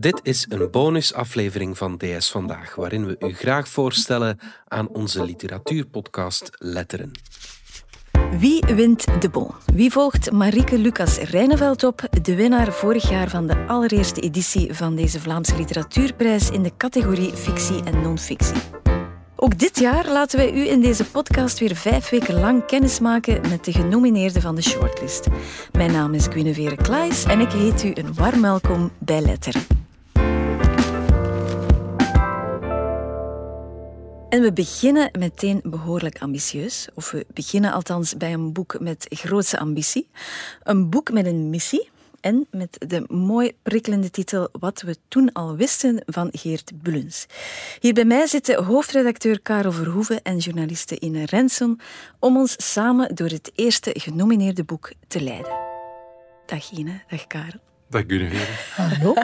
Dit is een bonusaflevering van DS Vandaag, waarin we u graag voorstellen aan onze literatuurpodcast Letteren. Wie wint de Bon? Wie volgt Marieke Lucas Rijneveld op, de winnaar vorig jaar van de allereerste editie van deze Vlaamse literatuurprijs in de categorie fictie en non-fictie? Ook dit jaar laten wij u in deze podcast weer vijf weken lang kennismaken met de genomineerden van de shortlist. Mijn naam is Guinevere Klaes en ik heet u een warm welkom bij Letteren. En we beginnen meteen behoorlijk ambitieus. Of we beginnen althans bij een boek met grootse ambitie. Een boek met een missie. En met de mooi prikkelende titel Wat we toen al wisten van Geert Bullens. Hier bij mij zitten hoofdredacteur Karel Verhoeven en journaliste Ine Renson om ons samen door het eerste genomineerde boek te leiden. Dag Ine, dag Karel. Dag Guinevere. Hallo.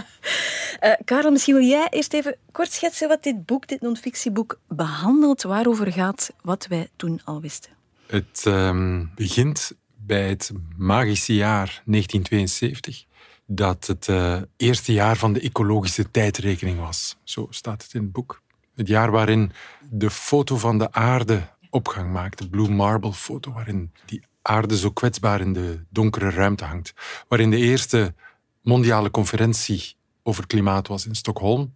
Uh, Karel, misschien wil jij eerst even kort schetsen wat dit boek, dit non-fictieboek, behandelt, waarover gaat, wat wij toen al wisten. Het um, begint bij het magische jaar 1972, dat het uh, eerste jaar van de ecologische tijdrekening was. Zo staat het in het boek. Het jaar waarin de foto van de aarde opgang maakt, de Blue Marble foto, waarin die aarde zo kwetsbaar in de donkere ruimte hangt. Waarin de eerste mondiale conferentie over klimaat was in Stockholm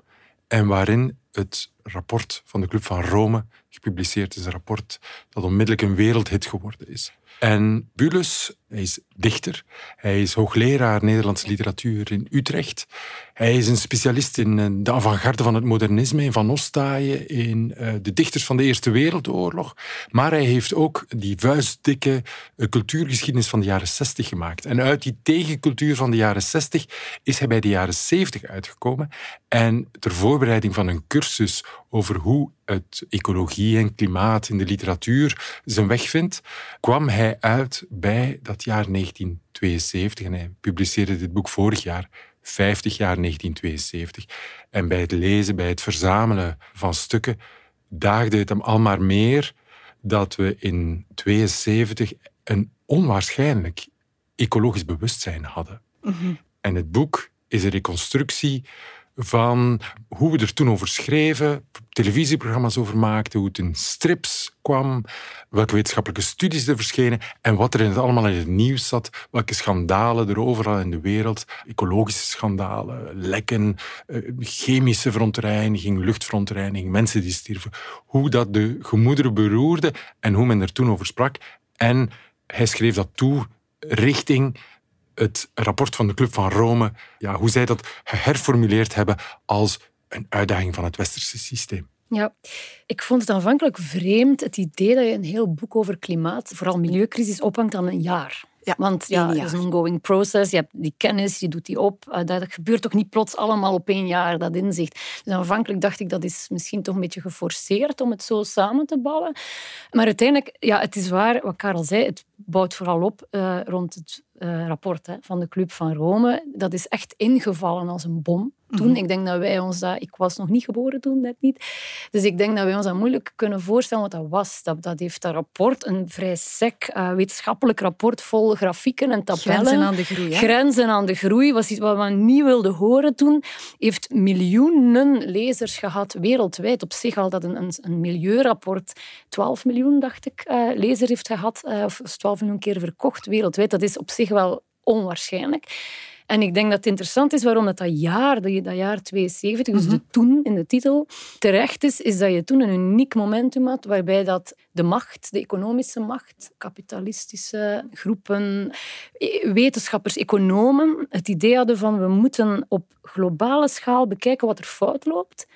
en waarin het rapport van de Club van Rome gepubliceerd is. Een rapport dat onmiddellijk een wereldhit geworden is. En Bulus, hij is dichter, hij is hoogleraar Nederlandse literatuur in Utrecht. Hij is een specialist in eh, de avant-garde van het modernisme, in Van Ostaaien, in eh, de dichters van de Eerste Wereldoorlog. Maar hij heeft ook die vuistdikke eh, cultuurgeschiedenis van de jaren 60 gemaakt. En uit die tegencultuur van de jaren 60 is hij bij de jaren 70 uitgekomen. En ter voorbereiding van een cursus over hoe het ecologie en klimaat in de literatuur zijn weg vindt, kwam hij uit bij dat jaar 1972. En hij publiceerde dit boek vorig jaar, 50 jaar 1972. En bij het lezen, bij het verzamelen van stukken, daagde het hem al maar meer dat we in 72 een onwaarschijnlijk ecologisch bewustzijn hadden. Mhm. En het boek is een reconstructie van hoe we er toen over schreven, televisieprogramma's over maakten, hoe het in strips kwam, welke wetenschappelijke studies er verschenen en wat er in het allemaal in het nieuws zat, welke schandalen er overal in de wereld, ecologische schandalen, lekken, eh, chemische verontreiniging, luchtverontreiniging, mensen die stierven, hoe dat de gemoederen beroerde en hoe men er toen over sprak. En hij schreef dat toe richting het rapport van de Club van Rome, ja, hoe zij dat geherformuleerd hebben als een uitdaging van het westerse systeem. Ja, ik vond het aanvankelijk vreemd, het idee dat je een heel boek over klimaat, vooral milieucrisis, ophangt aan een jaar. Ja, Want ja, het is een ongoing process. Je hebt die kennis, je doet die op. Uh, dat gebeurt toch niet plots allemaal op één jaar, dat inzicht. Dus aanvankelijk dacht ik, dat is misschien toch een beetje geforceerd om het zo samen te bouwen. Maar uiteindelijk, ja, het is waar, wat Karel zei, het bouwt vooral op uh, rond het uh, rapport hè, van de Club van Rome. Dat is echt ingevallen als een bom toen. Mhm. Ik denk dat wij ons dat... Ik was nog niet geboren toen, net niet. Dus ik denk dat wij ons dat moeilijk kunnen voorstellen wat dat was. Dat, dat heeft dat rapport, een vrij sec uh, wetenschappelijk rapport vol grafieken en tabellen. Grenzen aan de groei. Hè? Grenzen aan de groei was iets wat we niet wilden horen toen. Heeft miljoenen lezers gehad wereldwijd. Op zich al dat een, een, een milieurapport 12 miljoen, dacht ik, uh, lezers heeft gehad. Of 12 miljoen keer verkocht wereldwijd. Dat is op zich wel onwaarschijnlijk. En ik denk dat het interessant is waarom dat, dat jaar, dat jaar 72, dus de mhm. toen in de titel, terecht is, is dat je toen een uniek momentum had waarbij dat de macht, de economische macht, kapitalistische groepen, wetenschappers, economen, het idee hadden van we moeten op globale schaal bekijken wat er fout loopt.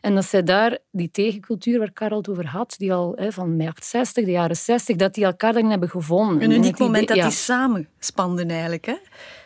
En dat zij daar die tegencultuur waar Karel het over had, die al hè, van mei 60, de jaren 60, dat die elkaar dan hebben gevonden. Een uniek moment dat die samenspanden eigenlijk. Hè?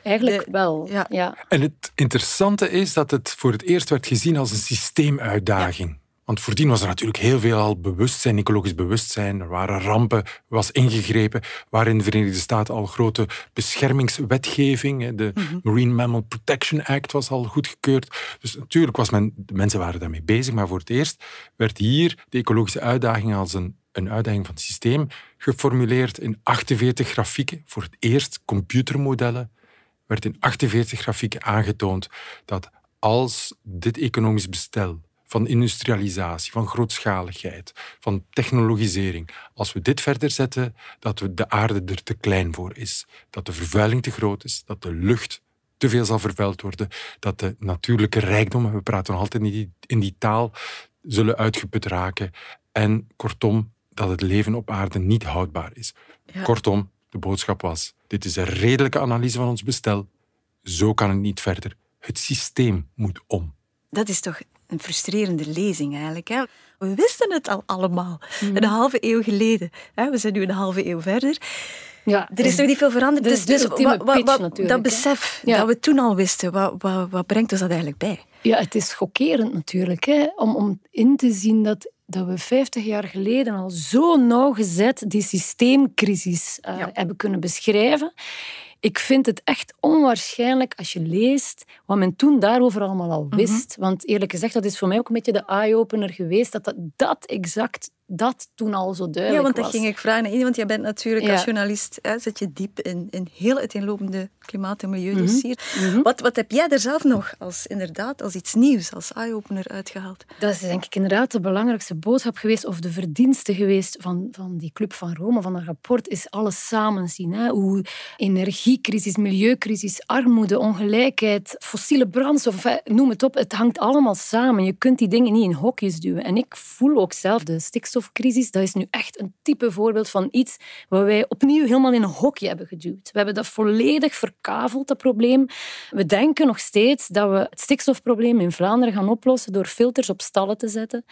Eigenlijk wel, ja. En het interessante is dat het voor het eerst werd gezien als een systeemuitdaging. Want voordien was er natuurlijk heel veel al bewustzijn, ecologisch bewustzijn. Er waren rampen, was ingegrepen. Waar in de Verenigde Staten al grote beschermingswetgeving. De mhm. Marine Mammal Protection Act was al goedgekeurd. Dus natuurlijk was men, de mensen waren daarmee bezig. Maar voor het eerst werd hier de ecologische uitdaging als een, een uitdaging van het systeem geformuleerd in 48 grafieken. Voor het eerst computermodellen werd in 48 grafieken aangetoond dat als dit economisch bestel van industrialisatie, van grootschaligheid, van technologisering, als we dit verder zetten, dat we de aarde er te klein voor is. Dat de vervuiling te groot is, dat de lucht te veel zal vervuild worden, dat de natuurlijke rijkdommen, we praten nog altijd in die, in die taal, zullen uitgeput raken. En kortom, dat het leven op aarde niet houdbaar is. Ja. Kortom, de boodschap was: dit is een redelijke analyse van ons bestel. Zo kan het niet verder. Het systeem moet om. Dat is toch een frustrerende lezing eigenlijk. Hè? We wisten het al allemaal, een halve eeuw geleden. Hè? We zijn nu een halve eeuw verder. Ja, Er is nog niet veel veranderd. pitch wat- natuurlijk, dat besef Ja. dat we toen al wisten, wat, wat, wat brengt ons dat eigenlijk bij? Ja, het is chockerend natuurlijk. Hè? Om, om in te zien dat, dat we 50 jaar geleden al zo nauwgezet die systeemcrisis eh, Ja. hebben kunnen beschrijven. Ik vind het echt onwaarschijnlijk als je leest wat men toen daarover allemaal al Mhm. wist. Want eerlijk gezegd, dat is voor mij ook een beetje de eye-opener geweest, dat, dat dat exact dat toen al zo duidelijk Ja, want dat was. ging ik vragen want jij bent natuurlijk Ja. als journalist, hè, zit je diep in, in heel uiteenlopende klimaat- en milieudossier. Mhm. wat, wat heb jij er zelf nog als, inderdaad, als iets nieuws, als eye-opener uitgehaald? Dat is denk ik inderdaad de belangrijkste boodschap geweest, of de verdienste geweest van, van die Club van Rome, van dat rapport, is alles samen zien. Hè? Hoe energiecrisis, milieucrisis, armoede, ongelijkheid, fossiele brandstof, noem het op, het hangt allemaal samen. Je kunt die dingen niet in hokjes duwen. En ik voel ook zelf de stikstofcrisis, dat is nu echt een type voorbeeld van iets wat wij opnieuw helemaal in een hokje hebben geduwd. We hebben dat volledig verkaveld, dat probleem. We denken nog steeds dat we het stikstofprobleem in Vlaanderen gaan oplossen door filters op stallen te zetten.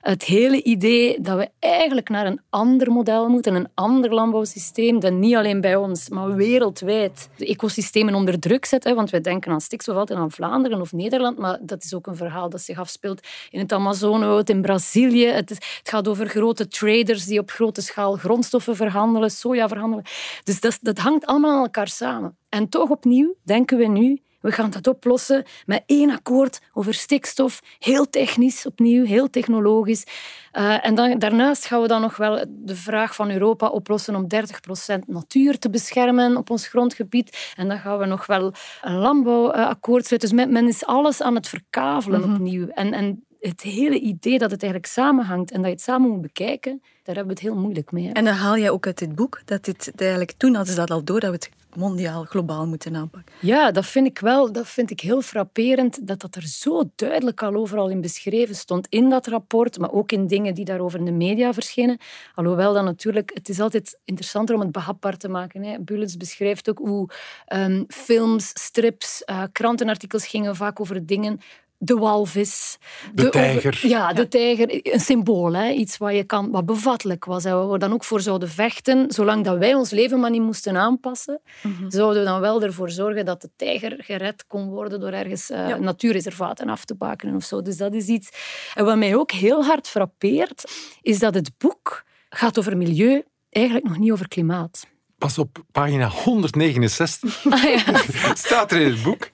Het hele idee dat we eigenlijk naar een ander model moeten, een ander landbouwsysteem, dat niet alleen bij ons, maar wereldwijd de ecosystemen onder druk zet. Hè, want wij denken aan stikstof altijd aan Vlaanderen of Nederland, maar dat is ook een verhaal dat zich afspeelt in het Amazonewoud, in Brazilië. Het, het gaat over grote traders die op grote schaal grondstoffen verhandelen, soja verhandelen. Dus dat, dat hangt allemaal aan elkaar samen. En toch opnieuw denken we nu, we gaan dat oplossen met één akkoord over stikstof. Heel technisch opnieuw, heel technologisch. Eh, en dan, daarnaast gaan we dan nog wel de vraag van Europa oplossen om 30% natuur te beschermen op ons grondgebied. En dan gaan we nog wel een landbouwakkoord sluiten. Dus men, men is alles aan het verkavelen opnieuw. En, en het hele idee dat het eigenlijk samenhangt en dat je het samen moet bekijken, daar hebben we het heel moeilijk mee. hè. En dan haal jij ook uit dit boek dat dit eigenlijk toen hadden ze dat al door dat we het mondiaal, globaal moeten aanpakken. Ja, dat vind ik wel dat vind ik heel frapperend dat dat er zo duidelijk al overal in beschreven stond in dat rapport, maar ook in dingen die daarover in de media verschenen. Alhoewel dan natuurlijk, het is altijd interessanter om het behapbaar te maken. Hè. Bullets beschrijft ook hoe ehm, films, strips, eh, krantenartikels gingen vaak over dingen de walvis. De tijger. ja, de tijger. Een symbool, hè? iets wat, je kan, wat bevattelijk was. En waar we dan ook voor zouden vechten. Zolang dat wij ons leven maar niet moesten aanpassen, zouden we dan wel ervoor zorgen dat de tijger gered kon worden door ergens eh, Ja. natuurreservaten af te bakenen of zo. Dus dat is iets... En wat mij ook heel hard frappeert, is dat het boek gaat over milieu, eigenlijk nog niet over klimaat. Pas op pagina 169 Ah, ja. staat er in het boek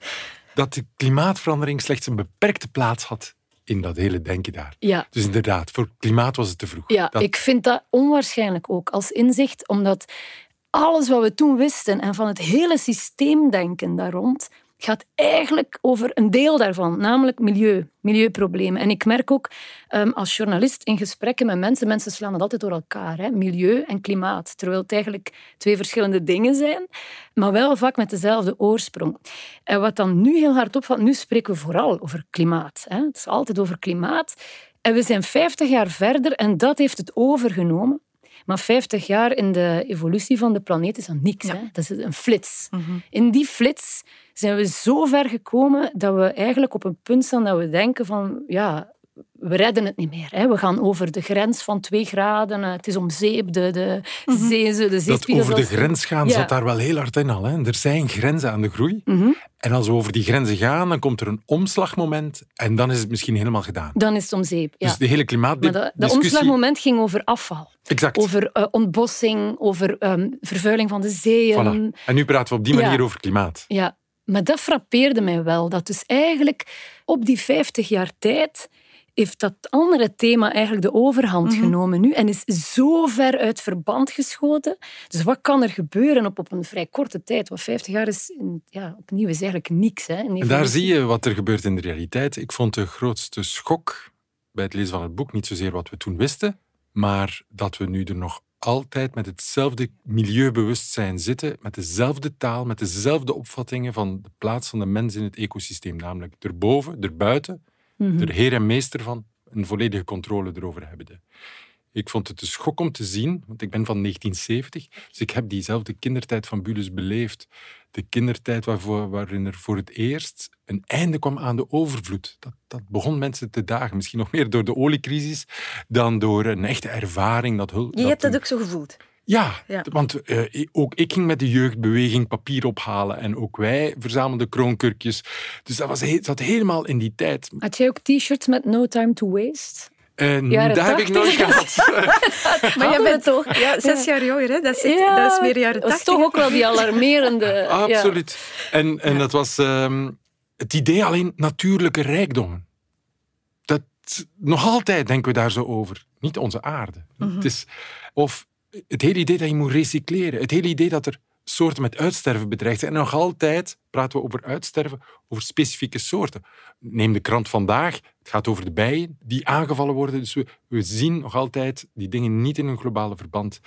dat de klimaatverandering slechts een beperkte plaats had in dat hele denken daar. ja. Dus inderdaad, voor klimaat was het te vroeg. Ja, Dat- ik vind dat onwaarschijnlijk ook als inzicht, omdat alles wat we toen wisten en van het hele systeemdenken daar rond gaat eigenlijk over een deel daarvan, namelijk milieu, milieuproblemen. En ik merk ook ehm, als journalist in gesprekken met mensen, mensen slaan het altijd door elkaar, hè, milieu en klimaat, terwijl het eigenlijk twee verschillende dingen zijn, maar wel vaak met dezelfde oorsprong. En wat dan nu heel hard opvalt, nu spreken we vooral over klimaat. Hè. Het is altijd over klimaat. En we zijn 50 jaar verder en dat heeft het overgenomen. Maar 50 jaar in de evolutie van de planeet is dan niks. Hè? Dat is een flits. In die flits zijn we zo ver gekomen dat we eigenlijk op een punt staan dat we denken van ja, we redden het niet meer. Hè? We gaan over de grens van 2 graden. eh, Het is om zeep. De, de, zee, de dat over de grens gaan Ja. zat daar wel heel hard in al. Hè. Er zijn grenzen aan de groei. Mhm. En als we over die grenzen gaan, dan komt er een omslagmoment en dan is het misschien helemaal gedaan. Dan is het om zeep. Ja. Dus de hele maar klimaatdiscussie... dat, dat omslagmoment ging over afval. Exact. Over eh, ontbossing, over ehm, vervuiling van de zeeën. Voilà. En nu praten we op die manier Ja. over klimaat. Ja, maar dat frappeerde mij wel. Dat dus eigenlijk op die 50 jaar tijd heeft dat andere thema eigenlijk de overhand Mhm. genomen nu en is zo ver uit verband geschoten. Dus wat kan er gebeuren op, op een vrij korte tijd? Want 50 jaar is in- ja, opnieuw is eigenlijk niks. Hè, En daar zie je wat er gebeurt in de realiteit. Ik vond de grootste schok bij het lezen van het boek niet zozeer wat we toen wisten, maar dat we nu er nog altijd met hetzelfde milieubewustzijn zitten, met dezelfde taal, met dezelfde opvattingen van de plaats van de mens in het ecosysteem, namelijk erboven, erbuiten, Mhm. er heer en meester van, een volledige controle erover hebben. Ik vond het een schok om te zien, want ik ben van 1970, dus ik heb diezelfde kindertijd van Bulus beleefd. De kindertijd waarvoor, waarin er voor het eerst een einde kwam aan de overvloed. Dat, dat begon mensen te dagen. Misschien nog meer door de oliecrisis dan door een echte ervaring. Dat hul, Je hebt dat ook zo gevoeld. ja, Ja. want eh, ook ik ging met de jeugdbeweging papier ophalen en ook wij verzamelden kroonkurkjes. Dus dat was he- zat helemaal in die tijd. Had jij ook t-shirts met No Time to Waste? En Jaren dat heb ik 80. nooit gehad. Maar jij we bent toch? Ja, zes jaar jonger, hè? Dat Ja, dat is meer jaren Dat is toch ook wel die alarmerende... ja. Absoluut. En, en dat was ehm, het idee alleen natuurlijke rijkdommen. Dat, nog altijd denken we daar zo over. Niet onze aarde. Het is, of het hele idee dat je moet recycleren. Het hele idee dat er soorten met uitsterven bedreigd zijn. En nog altijd praten we over uitsterven, over specifieke soorten. Neem de krant vandaag. Het gaat over de bijen die aangevallen worden. Dus we, we zien nog altijd die dingen niet in een globale verband.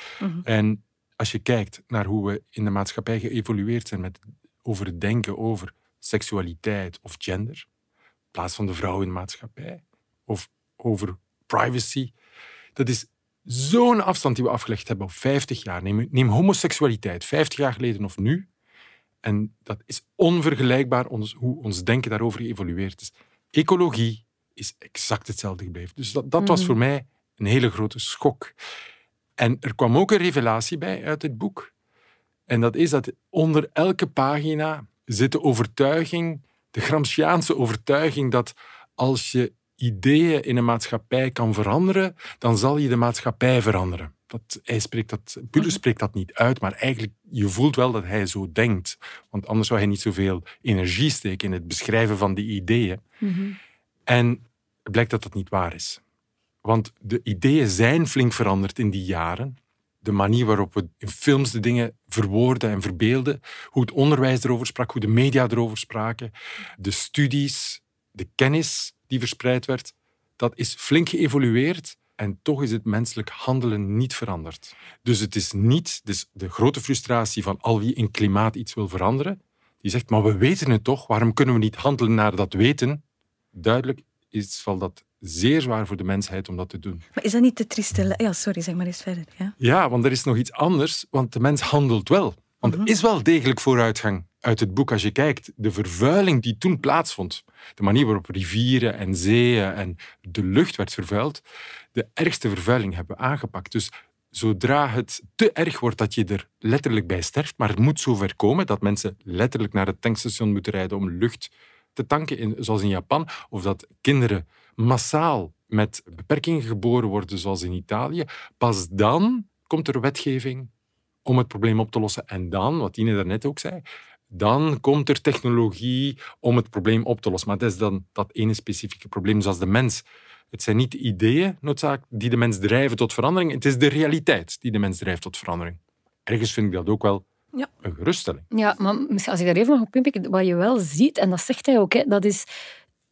En als je kijkt naar hoe we in de maatschappij geëvolueerd zijn met, over het denken over seksualiteit of gender, in plaats van de vrouw in de maatschappij, of over privacy, dat is zo'n afstand die we afgelegd hebben op 50 jaar. Neem, neem homoseksualiteit, 50 jaar geleden of nu. En dat is onvergelijkbaar ons, hoe ons denken daarover geëvolueerd is. Ecologie is exact hetzelfde gebleven. Dus dat, dat was Mhm. voor mij een hele grote schok. En er kwam ook een revelatie bij uit het boek. En dat is dat onder elke pagina zit de overtuiging, de Gramsciaanse overtuiging, dat als je ideeën in een maatschappij kan veranderen, dan zal je de maatschappij veranderen. Dat, hij spreekt dat, Bulle spreekt dat niet uit, maar eigenlijk je voelt wel dat hij zo denkt. Want anders zou hij niet zoveel energie steken in het beschrijven van die ideeën. Mhm. En het blijkt dat dat niet waar is. Want de ideeën zijn flink veranderd in die jaren. De manier waarop we in films de dingen verwoorden en verbeelden, hoe het onderwijs erover sprak, hoe de media erover spraken, de studies, de kennis die verspreid werd, dat is flink geëvolueerd en toch is het menselijk handelen niet veranderd. Dus het is niet dus de grote frustratie van al wie in klimaat iets wil veranderen, die zegt, maar we weten het toch, waarom kunnen we niet handelen naar dat weten? Duidelijk is wel dat zeer zwaar voor de mensheid om dat te doen. Maar is dat niet te trieste? Ja, sorry, zeg maar eens verder. Ja. Ja, want er is nog iets anders, want de mens handelt wel. Want er is wel degelijk vooruitgang uit het boek als je kijkt. De vervuiling die toen plaatsvond, de manier waarop rivieren en zeeën en de lucht werd vervuild, de ergste vervuiling hebben we aangepakt. Dus zodra het te erg wordt dat je er letterlijk bij sterft, maar het moet zover komen dat mensen letterlijk naar het tankstation moeten rijden om lucht te tanken, zoals in Japan, of dat kinderen massaal met beperkingen geboren worden, zoals in Italië, pas dan komt er wetgeving om het probleem op te lossen. En dan, wat Ine daarnet ook zei, dan komt er technologie om het probleem op te lossen. Maar dat is dan dat ene specifieke probleem, zoals de mens. Het zijn niet de ideeën die de mens drijven tot verandering, het is de realiteit die de mens drijft tot verandering. Ergens vind ik dat ook wel Ja. een geruststelling. Ja, maar misschien als ik daar even nog op inpikken, wat je wel ziet, en dat zegt hij ook, hè, dat is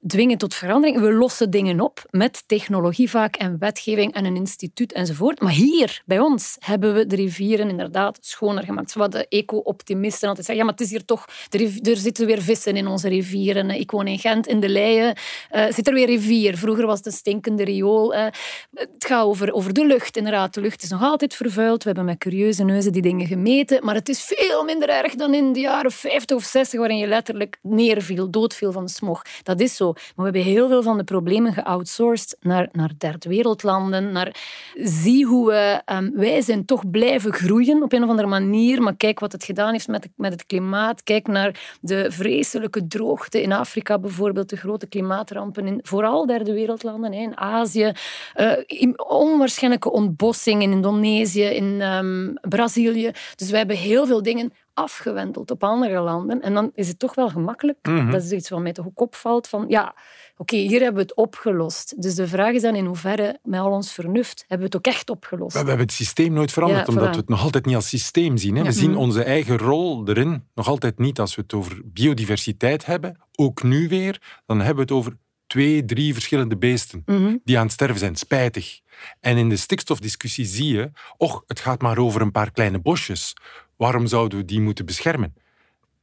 dwingen tot verandering. We lossen dingen op met technologie vaak en wetgeving en een instituut enzovoort. Maar hier, bij ons, hebben we de rivieren inderdaad schoner gemaakt. Wat de eco-optimisten altijd zeggen, ja, maar het is hier toch... er zitten weer vissen in onze rivieren. Ik woon in Gent, in de Leien. eh, zit er weer rivier. Vroeger was het een stinkende riool. eh. het gaat over, over de lucht, inderdaad. De lucht is nog altijd vervuild. We hebben met curieuze neuzen die dingen gemeten. Maar het is veel minder erg dan in de jaren 50 of 60, waarin je letterlijk neerviel, doodviel van de smog. Dat is zo. Maar we hebben heel veel van de problemen geoutsourced naar, naar derde wereldlanden. Naar, zie hoe we... ehm, wij zijn toch blijven groeien op een of andere manier. Maar kijk wat het gedaan heeft met, met het klimaat. Kijk naar de vreselijke droogte in Afrika bijvoorbeeld. De grote klimaatrampen in vooral derde wereldlanden. In Azië. in onwaarschijnlijke ontbossing in Indonesië, in ehm, Brazilië. Dus wij hebben heel veel dingen afgewendeld op andere landen. En dan is het toch wel gemakkelijk. Mhm. Dat is iets wat mij toch ook opvalt. Van ja, oké, hier hebben we het opgelost. Dus de vraag is dan in hoeverre, met al ons vernuft, hebben we het ook echt opgelost. We hebben het systeem nooit veranderd, Ja, omdat we het nog altijd niet als systeem zien. Hè. We zien Mhm. onze eigen rol erin nog altijd niet. Als we het over biodiversiteit hebben, ook nu weer, dan hebben we het over twee, drie verschillende beesten Mhm. die aan het sterven zijn. Spijtig. En in de stikstofdiscussie zie je, och, het gaat maar over een paar kleine bosjes. Waarom zouden we die moeten beschermen?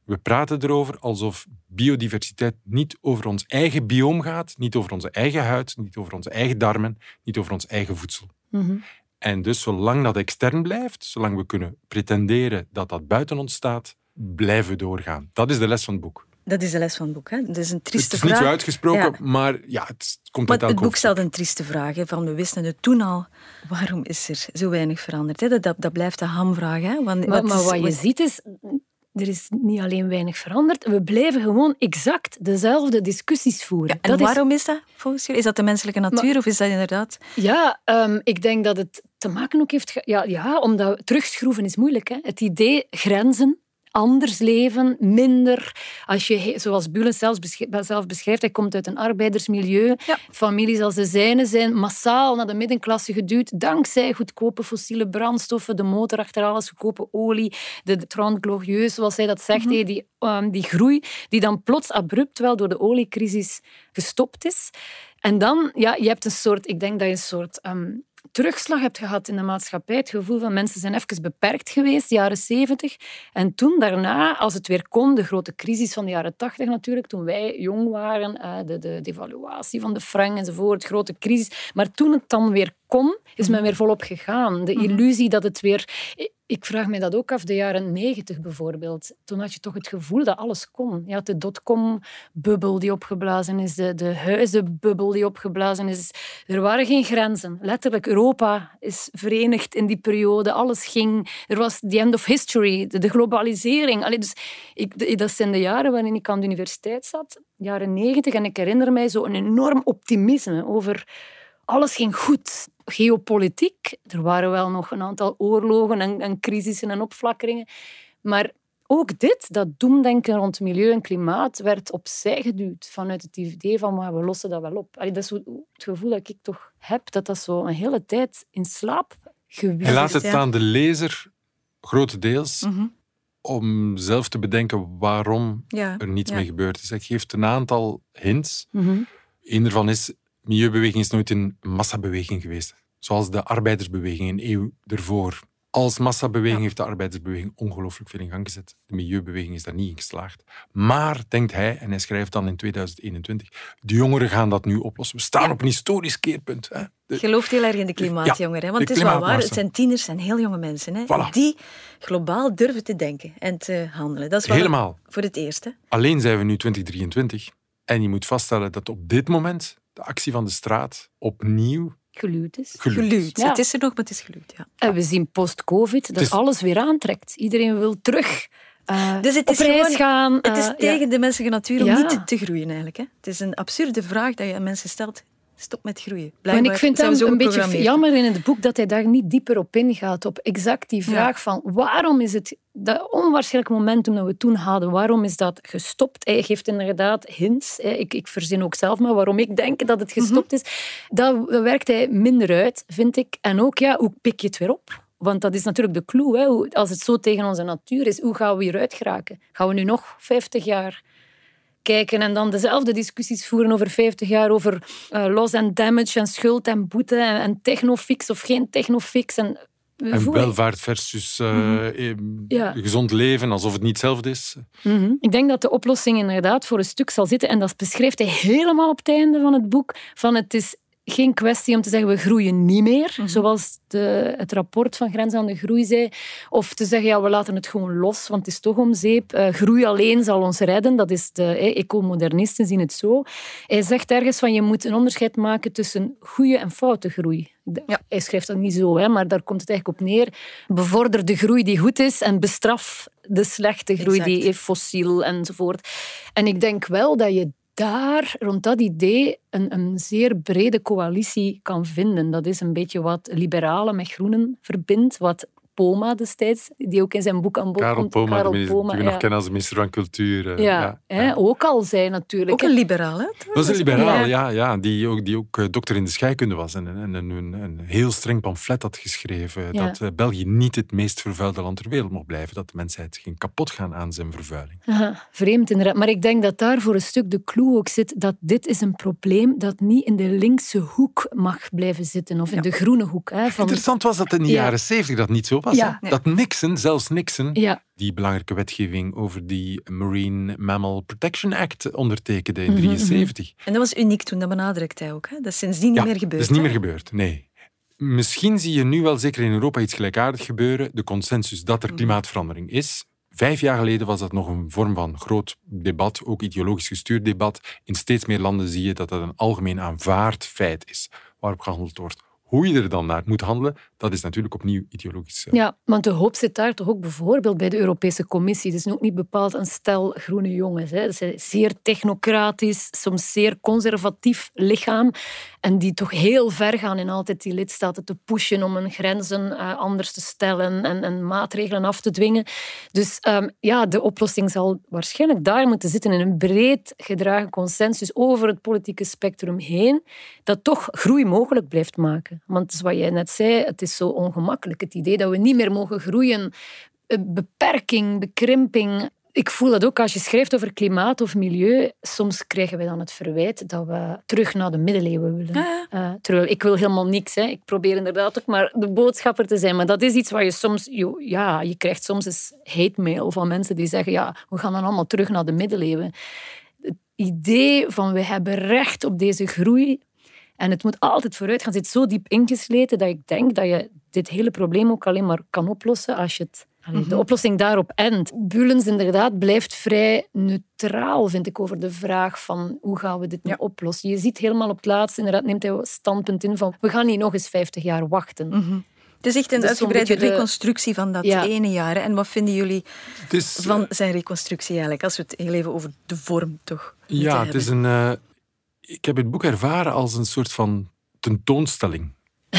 We praten erover alsof biodiversiteit niet over ons eigen bioom gaat, niet over onze eigen huid, niet over onze eigen darmen, niet over ons eigen voedsel. Mhm. En dus zolang dat extern blijft, zolang we kunnen pretenderen dat dat buiten ons staat, blijven we doorgaan. Dat is de les van het boek. Dat is de les van het boek. Hè? Dat is een Het trieste is niet vraag. zo uitgesproken, Ja. maar ja, het komt Maar uit het boek stelt een trieste vraag. Hè, van we wisten het toen al. Waarom is er zo weinig veranderd? Hè? Dat, dat, dat blijft de hamvraag. Hè? Want, Maar, wat maar is- wat je ziet is, er is niet alleen weinig veranderd, we blijven gewoon exact dezelfde discussies voeren. En dat is waarom is dat volgens jullie? Is dat de menselijke natuur of is dat inderdaad... Ja, ehm, ik denk dat het te maken ook heeft... Ja, ja omdat terugschroeven is moeilijk. Hè? Het idee grenzen, anders leven, minder. Als je, zoals Bulen zelfs besch- zelf beschrijft, hij komt uit een arbeidersmilieu. Ja. Families als de zijne zijn massaal naar de middenklasse geduwd dankzij goedkope fossiele brandstoffen, de motor achter alles, goedkope olie, de, Trente Glorieus, zoals hij dat zegt, hé, die, ehm, die groei die dan plots abrupt wel door de oliecrisis gestopt is. En dan, ja, je hebt een soort, ik denk dat je een soort ehm, terugslag hebt gehad in de maatschappij. Het gevoel van mensen zijn even beperkt geweest, de jaren zeventig. En toen daarna, als het weer kon, de grote crisis van de jaren tachtig natuurlijk, toen wij jong waren, eh, de, de devaluatie van de frank enzovoort, grote crisis. Maar toen het dan weer kon, is men weer volop gegaan. De illusie dat het weer... Ik vraag me dat ook af, de jaren negentig bijvoorbeeld. Toen had je toch het gevoel dat alles kon. Je had de dotcom-bubbel die opgeblazen is, de, de huizenbubbel die opgeblazen is. Er waren geen grenzen. Letterlijk, Europa is verenigd in die periode. Alles ging... Er was the end of history, de, globalisering. Allee, dus ik, dat zijn de jaren waarin ik aan de universiteit zat, jaren negentig. En ik herinner mij zo een enorm optimisme over... Alles ging goed. Geopolitiek, er waren wel nog een aantal oorlogen en, en crisissen en opflakkeringen. Maar ook dit, dat doemdenken rond milieu en klimaat, werd opzij geduwd vanuit het idee van maar we lossen dat wel op. Allee, dat is het gevoel dat ik toch heb, dat dat zo een hele tijd in slaap gewierd Hij laat het Ja. aan de lezer, grotendeels, Mhm. om zelf te bedenken waarom Ja. er niets Ja. mee gebeurd is. Hij geeft een aantal hints. Mhm. Eén daarvan is, milieubeweging is nooit een massabeweging geweest. Zoals de arbeidersbeweging een eeuw ervoor. Als massabeweging Ja. heeft de arbeidersbeweging ongelooflijk veel in gang gezet. De milieubeweging is daar niet in geslaagd. Maar, denkt hij, en hij schrijft dan in 2021, de jongeren gaan dat nu oplossen. We staan op een historisch keerpunt. Hè. De- Gelooft heel erg in de klimaatjongeren. hè? Want de het is wel waar, het zijn tieners en heel jonge mensen. Hè? Voilà. Die globaal durven te denken en te handelen. Dat is wel Helemaal. voor het eerste. Alleen zijn we nu 2023. En je moet vaststellen dat op dit moment de actie van de straat opnieuw Geluwd is. Geluwd. Ja. Het is er nog, maar het is geluwd. Ja. En we zien post-covid dat is- alles weer aantrekt. Iedereen wil terug eh, Dus het op is reis gewoon- gaan. Het is eh, tegen de menselijke natuur om Ja. niet te, te groeien eigenlijk. Hè? Het is een absurde vraag dat je aan mensen stelt. Stop met groeien. Maar Blijkbaar ik vind het een beetje jammer in het boek dat hij daar niet dieper op ingaat. Op exact die vraag van waarom is het dat onwaarschijnlijke momentum dat we toen hadden, waarom is dat gestopt? Hij geeft inderdaad hints. hè. Ik, ik verzin ook zelf maar waarom ik denk dat het gestopt is. Dat, dat werkt hij minder uit, vind ik. En ook, ja, hoe pik je het weer op? Want dat is natuurlijk de clue. Hè? Als het zo tegen onze natuur is, hoe gaan we hieruit geraken? Gaan we nu nog 50 jaar kijken en dan dezelfde discussies voeren over 50 jaar over eh, loss and damage en schuld en boete en, en technofix of geen technofix. En, En welvaart versus eh, eh, Ja. gezond leven, alsof het niet hetzelfde is. Mhm. Ik denk dat de oplossing inderdaad voor een stuk zal zitten, en dat beschrijft hij helemaal op het einde van het boek, van het is geen kwestie om te zeggen we groeien niet meer, zoals de, het rapport van Grens aan de Groei zei, of te zeggen ja, we laten het gewoon los, want het is toch om zeep. Eh, groei alleen zal ons redden, dat is de ecomodernisten zien het zo. Hij zegt ergens van je moet een onderscheid maken tussen goede en foute groei. Ja. Hij schrijft dat niet zo, hè, maar daar komt het eigenlijk op neer. Bevorder de groei die goed is en bestraf de slechte groei Exact. die fossiel enzovoort. En ik denk wel dat je daar, rond dat idee, een, een zeer brede coalitie kan vinden. Dat is een beetje wat liberalen met groenen verbindt, wat Poma destijds, die ook in zijn boek aan bod Karel komt. Poma, Karel die, we- die we ja. nog kennen als minister van Cultuur. eh, Ja, hè, ook al zei natuurlijk. Ook een liberaal, hè? Dat was een liberaal, Ja. ja, ja, die ook, die ook eh, dokter in de scheikunde was en, en, en een, een heel streng pamflet had geschreven Ja. dat eh, België niet het meest vervuilde land ter wereld mocht blijven, dat de mensheid ging kapot gaan aan zijn vervuiling. Aha, vreemd inderdaad. Maar ik denk dat daar voor een stuk de clue ook zit dat dit is een probleem dat niet in de linkse hoek mag blijven zitten of in de groene hoek. Hè, van... Interessant was dat in de Ja. jaren zeventig dat niet zo was. Ja. Dat Nixon, zelfs Nixon, Ja, die belangrijke wetgeving over die Marine Mammal Protection Act ondertekende in Mhm, 1973. En dat was uniek toen, dat benadrukt hij ook. Hè? Dat is sindsdien niet ja, meer gebeurd. Dat is niet hè? meer gebeurd, nee. Misschien zie je nu wel zeker in Europa iets gelijkaardigs gebeuren. De consensus dat er klimaatverandering is. Vijf jaar geleden was dat nog een vorm van groot debat, ook ideologisch gestuurd debat. In steeds meer landen zie je dat dat een algemeen aanvaard feit is, waarop gehandeld wordt. Hoe je er dan naar moet handelen, dat is natuurlijk opnieuw ideologisch. eh, ja, want de hoop zit daar toch ook bijvoorbeeld bij de Europese Commissie. Het is ook niet bepaald een stel groene jongens. Hè. Het is een zeer technocratisch, soms zeer conservatief lichaam. En die toch heel ver gaan in altijd die lidstaten te pushen om hun grenzen eh, anders te stellen en, en maatregelen af te dwingen. Dus ehm, ja, de oplossing zal waarschijnlijk daar moeten zitten in een breed gedragen consensus over het politieke spectrum heen, dat toch groei mogelijk blijft maken. Want wat jij net zei, het is zo ongemakkelijk. Het idee dat we niet meer mogen groeien, eh, beperking, bekrimping. Ik voel dat ook als je schrijft over klimaat of milieu. Soms krijgen we dan het verwijt dat we terug naar de middeleeuwen willen. Ja, Eh, terwijl ik wil helemaal niks. Hè. Ik probeer inderdaad ook maar de boodschapper te zijn. Maar dat is iets waar je soms... jo- Ja, je krijgt soms eens hate mail van mensen die zeggen ja, we gaan dan allemaal terug naar de middeleeuwen. Het idee van we hebben recht op deze groei en het moet altijd vooruit gaan, zit zo diep ingesleten dat ik denk dat je dit hele probleem ook alleen maar kan oplossen als je het, de oplossing daarop endt. Bulens inderdaad blijft vrij neutraal, vind ik, over de vraag van hoe gaan we dit nu Ja. oplossen. Je ziet helemaal op het laatst, inderdaad neemt hij standpunt in van we gaan niet nog eens 50 jaar wachten. Mhm. Het is echt een zo'n uitgebreide de- reconstructie van dat Ja. ene jaar. hè. En wat vinden jullie Het van zijn reconstructie eigenlijk? Als we het heel even over de vorm toch Ja, het is een. eh, ik heb het boek ervaren als een soort van tentoonstelling,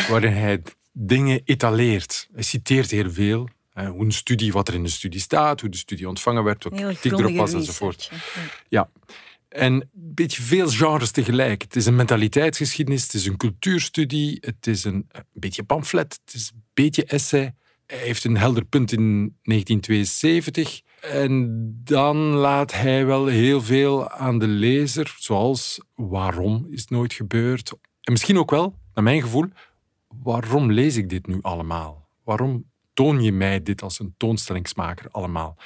waarin hij dingen etaleert. Hij citeert heel veel. eh, hoe een studie, wat er in de studie staat, hoe de studie ontvangen werd, wat kritiek erop was enzovoort. Ja. Ja. En een beetje veel genres tegelijk. Het is een mentaliteitsgeschiedenis, het is een cultuurstudie, het is een, een beetje pamflet, het is een beetje essay. Hij heeft een helder punt in 1972. En dan laat hij wel heel veel aan de lezer, zoals waarom is het nooit gebeurd? En misschien ook wel, naar mijn gevoel, waarom lees ik dit nu allemaal? Waarom toon je mij dit als een toonstellingsmaker allemaal?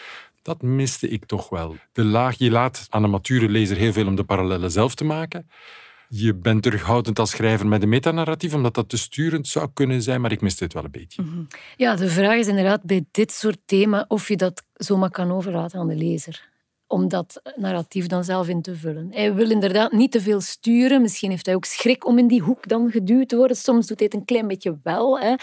Dat miste ik toch wel. De laag, je laat aan een mature lezer heel veel om de parallellen zelf te maken. Je bent terughoudend als schrijver met een metanarratief, omdat dat te sturend zou kunnen zijn, maar ik miste het wel een beetje. Ja, de vraag is inderdaad bij dit soort thema of je dat zomaar kan overlaten aan de lezer. Om dat narratief dan zelf in te vullen. Hij wil inderdaad niet te veel sturen. Misschien heeft hij ook schrik om in die hoek dan geduwd te worden. Soms doet hij het een klein beetje wel. Hè.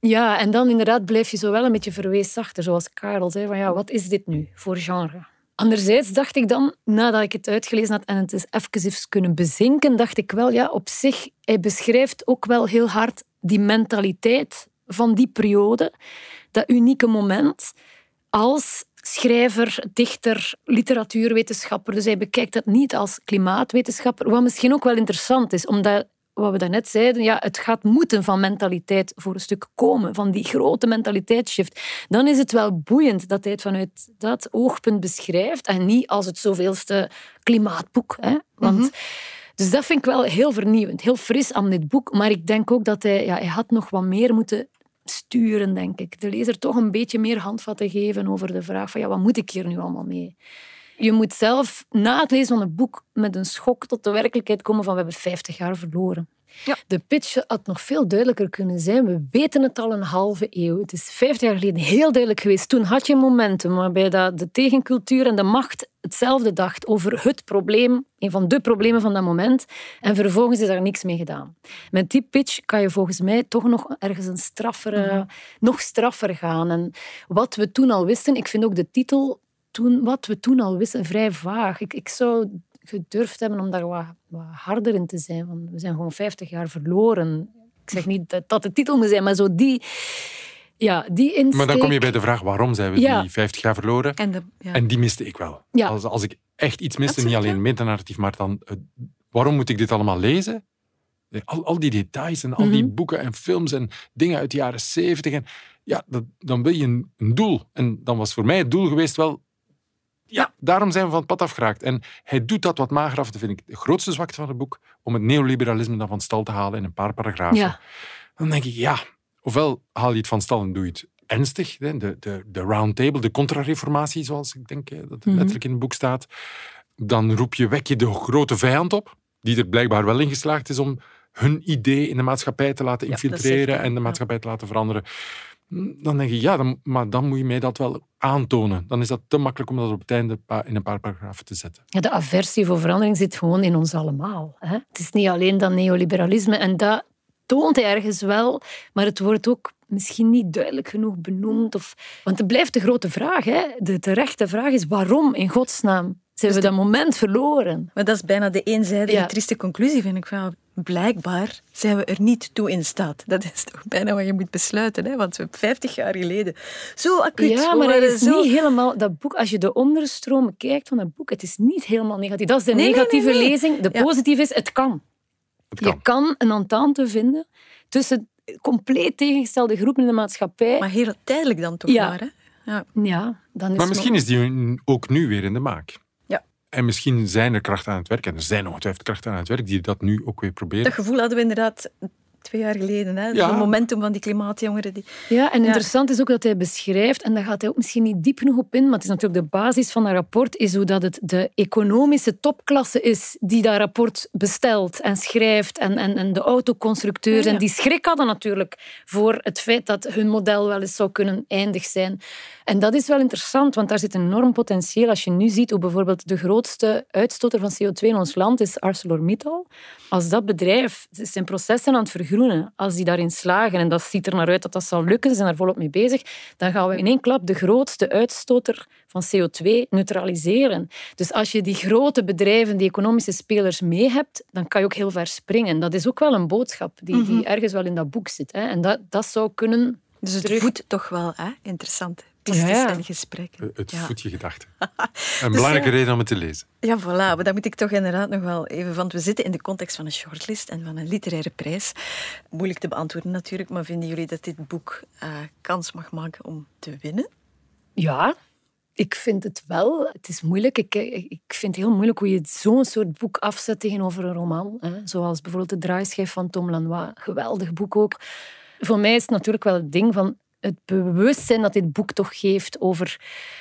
Ja, en dan inderdaad blijf je zo wel een beetje verwees achter, zoals Karel zei. Van ja, wat is dit nu voor genre? Anderzijds dacht ik dan, nadat ik het uitgelezen had en het is even kunnen bezinken, dacht ik wel, ja, op zich, hij beschrijft ook wel heel hard die mentaliteit van die periode, dat unieke moment, als schrijver, dichter, literatuurwetenschapper. Dus hij bekijkt dat niet als klimaatwetenschapper, wat misschien ook wel interessant is, omdat wat we daarnet zeiden, ja, het gaat moeten van mentaliteit voor een stuk komen, van die grote mentaliteitsshift. Dan is het wel boeiend dat hij het vanuit dat oogpunt beschrijft en niet als het zoveelste klimaatboek. Hè? Want, Dus dat vind ik wel heel vernieuwend, heel fris aan dit boek. Maar ik denk ook dat hij, ja, hij had nog wat meer moeten sturen, denk ik. De lezer toch een beetje meer handvatten geven over de vraag van ja, wat moet ik hier nu allemaal mee? Je moet zelf na het lezen van het boek met een schok tot de werkelijkheid komen van we hebben 50 jaar verloren. Ja. De pitch had nog veel duidelijker kunnen zijn. We weten het al een halve eeuw. Het is 50 jaar geleden heel duidelijk geweest. Toen had je momentum waarbij dat de tegencultuur en de macht hetzelfde dacht over het probleem, een van de problemen van dat moment. En vervolgens is daar niks mee gedaan. Met die pitch kan je volgens mij toch nog ergens een straffere, nog straffer gaan. En wat we toen al wisten, ik vind ook de titel toen, wat we toen al wisten, vrij vaag. Ik, ik zou gedurfd hebben om daar wat, wat harder in te zijn. Want we zijn gewoon 50 jaar verloren. Ik zeg niet dat dat de titel moet zijn, maar zo die... Ja, die insteek... Maar dan kom je bij de vraag, waarom zijn we Ja. die 50 jaar verloren? En, de, ja. En die miste ik wel. Ja. Als, als ik echt iets miste, Absoluut, niet alleen ja. het metanarratief, maar dan... eh, waarom moet ik dit allemaal lezen? Eh, Al, al die details en al die Mhm. boeken en films en dingen uit de jaren zeventig. En, ja, dat, dan wil je een, een doel. En dan was voor mij het doel geweest wel... Ja, daarom zijn we van het pad afgeraakt. En hij doet dat wat mager af. Dat vind ik de grootste zwakte van het boek. Om het neoliberalisme dan van stal te halen in een paar paragrafen. Ja. Dan denk ik, ja, ofwel haal je het van stal en doe je het ernstig. De, de, de round table, de contra-reformatie, zoals ik denk dat het Mhm. letterlijk in het boek staat. Dan roep je, wek je de grote vijand op, die er blijkbaar wel in geslaagd is om hun idee in de maatschappij te laten Ja, infiltreren en de ja. maatschappij te laten veranderen. Dan denk ik, ja, dan, maar dan moet je mij dat wel aantonen. Dan is dat te makkelijk om dat op het einde in een paar paragrafen te zetten. Ja, de aversie voor verandering zit gewoon in ons allemaal. Hè? Het is niet alleen dat neoliberalisme en dat toont hij ergens wel, maar het wordt ook misschien niet duidelijk genoeg benoemd. Of... Want het blijft de grote vraag. Hè? De terechte vraag is waarom in godsnaam zijn we dat moment verloren? Maar dat is bijna de eenzijdige, Ja. trieste conclusie, vind ik. Van, ja, blijkbaar zijn we er niet toe in staat. Dat is toch bijna wat je moet besluiten. Hè? Want we 50 jaar geleden zo acuut Ja, maar het is zo... niet helemaal... Dat boek, als je de onderstroom kijkt van dat boek, het is niet helemaal negatief. Dat is de Nee, negatieve nee, nee. lezing. De Ja. positieve is, het kan. Het kan. Je kan een entente vinden tussen compleet tegengestelde groepen in de maatschappij. Maar heel tijdelijk dan toch Ja. maar. Hè? Ja. ja, dan is Maar misschien is die ook nu weer in de maak. En misschien zijn er krachten aan het werk, en er zijn ongetwijfeld krachten aan het werk, die dat nu ook weer proberen. Dat gevoel hadden we inderdaad twee jaar geleden. Hè? Ja. Zo'n momentum van die klimaatjongeren. Die... Ja, en Ja. interessant is ook dat hij beschrijft, en daar gaat hij ook misschien niet diep genoeg op in, maar het is natuurlijk de basis van dat rapport, is hoe dat het de economische topklasse is die dat rapport bestelt en schrijft, en, en, en de autoconstructeurs. Ja, ja. En die schrik hadden natuurlijk voor het feit dat hun model wel eens zou kunnen eindig zijn. En dat is wel interessant, want daar zit een enorm potentieel. Als je nu ziet hoe bijvoorbeeld de grootste uitstoter van CO2 in ons land is ArcelorMittal. Als dat bedrijf zijn processen aan het vergroenen, als die daarin slagen, en dat ziet er naar uit dat dat zal lukken, ze zijn daar volop mee bezig, dan gaan we in één klap de grootste uitstoter van CO2 neutraliseren. Dus als je die grote bedrijven, die economische spelers mee hebt, dan kan je ook heel ver springen. Dat is ook wel een boodschap die, die ergens wel in dat boek zit. Hè. En dat, dat zou kunnen... Dus het voedt toch wel hè? interessante pistes Ja, ja. en gesprekken. Eh, Het Ja. voedt je gedachten. Een belangrijke ja. reden om het te lezen. Ja, voilà. Maar dat moet ik toch inderdaad nog wel even... Want we zitten in de context van een shortlist en van een literaire prijs. Moeilijk te beantwoorden natuurlijk, maar vinden jullie dat dit boek eh, kans mag maken om te winnen? Ja, ik vind het wel. Het is moeilijk. Ik, ik vind het heel moeilijk hoe je zo'n soort boek afzet tegenover een roman. Hè. Zoals bijvoorbeeld De Draaischijf van Tom Lanois. Geweldig boek ook. Voor mij is het natuurlijk wel het ding van het bewustzijn dat dit boek toch geeft over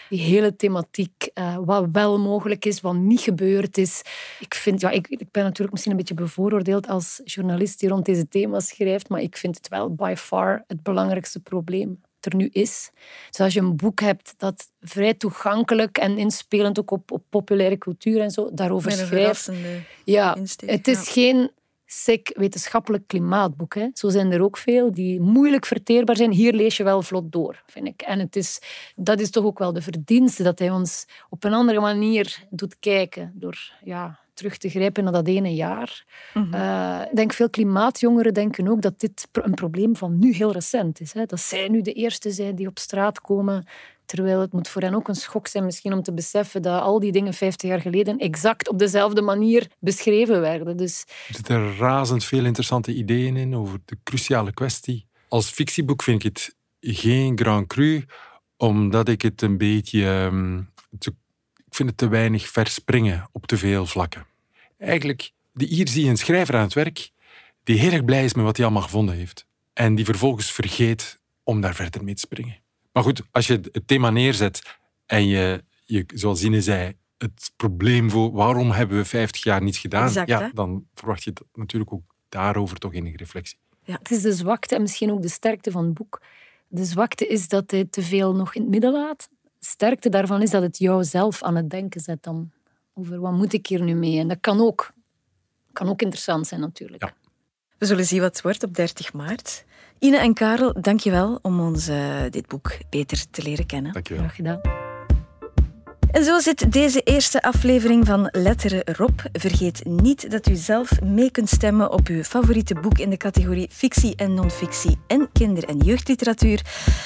die hele thematiek, eh, wat wel mogelijk is, wat niet gebeurd is. Ik, vind, ja, ik, ik ben natuurlijk misschien een beetje bevooroordeeld als journalist die rond deze thema's schrijft, maar ik vind het wel by far het belangrijkste probleem er nu is. Dus als je een boek hebt dat vrij toegankelijk en inspelend ook op, op populaire cultuur en zo daarover schrijft, ja, insteek. het is ja. geen sick wetenschappelijk klimaatboek. Hè. Zo zijn er ook veel die moeilijk verteerbaar zijn. Hier lees je wel vlot door, vind ik. En het is, dat is toch ook wel de verdienste, dat hij ons op een andere manier doet kijken. Door ja, terug te grijpen naar dat ene jaar. Mhm. Eh, ik denk veel klimaatjongeren denken ook dat dit een probleem van nu heel recent is. Hè. Dat zij nu de eerste zijn die op straat komen. Terwijl het moet voor hen ook een schok zijn misschien om te beseffen dat al die dingen 50 jaar geleden exact op dezelfde manier beschreven werden. Dus Er zitten razend veel interessante ideeën in over de cruciale kwestie. Als fictieboek vind ik het geen grand cru, omdat ik het een beetje... ehm, te- ik vind het te weinig verspringen op te veel vlakken. Eigenlijk, hier zie je een schrijver aan het werk die heel erg blij is met wat hij allemaal gevonden heeft. En die vervolgens vergeet om daar verder mee te springen. Maar goed, als je het thema neerzet en je, je zoals Zine zei, het probleem voor waarom hebben we 50 jaar niets gedaan, Exact, hè? ja, dan verwacht je dat natuurlijk ook daarover toch enige reflectie. Het is de zwakte en misschien ook de sterkte van het boek. De zwakte is dat hij te veel nog in het midden laat. De sterkte daarvan is dat het jou zelf aan het denken zet dan. Over wat moet ik hier nu mee? En dat kan ook, kan ook interessant zijn natuurlijk. Ja. We zullen zien wat het wordt op 30 maart. Ine en Karel, dank je wel om ons eh, dit boek beter te leren kennen. Dankjewel. Graag gedaan. En zo zit deze eerste aflevering van Letteren erop. Vergeet niet dat u zelf mee kunt stemmen op uw favoriete boek in de categorie fictie en non-fictie en kinder- en jeugdliteratuur.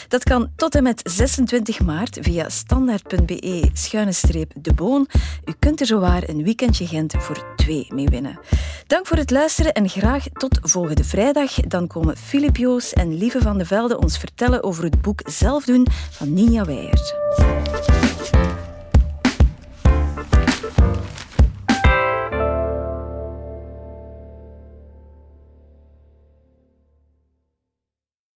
Dat kan tot en met 26 maart via standaard.be-de boon. U kunt er zowaar een weekendje Gent voor twee mee winnen. Dank voor het luisteren en graag tot volgende vrijdag. Dan komen Filip Joos en Lieve van de Velde ons vertellen over het boek Zelf doen van Ninja Weijer.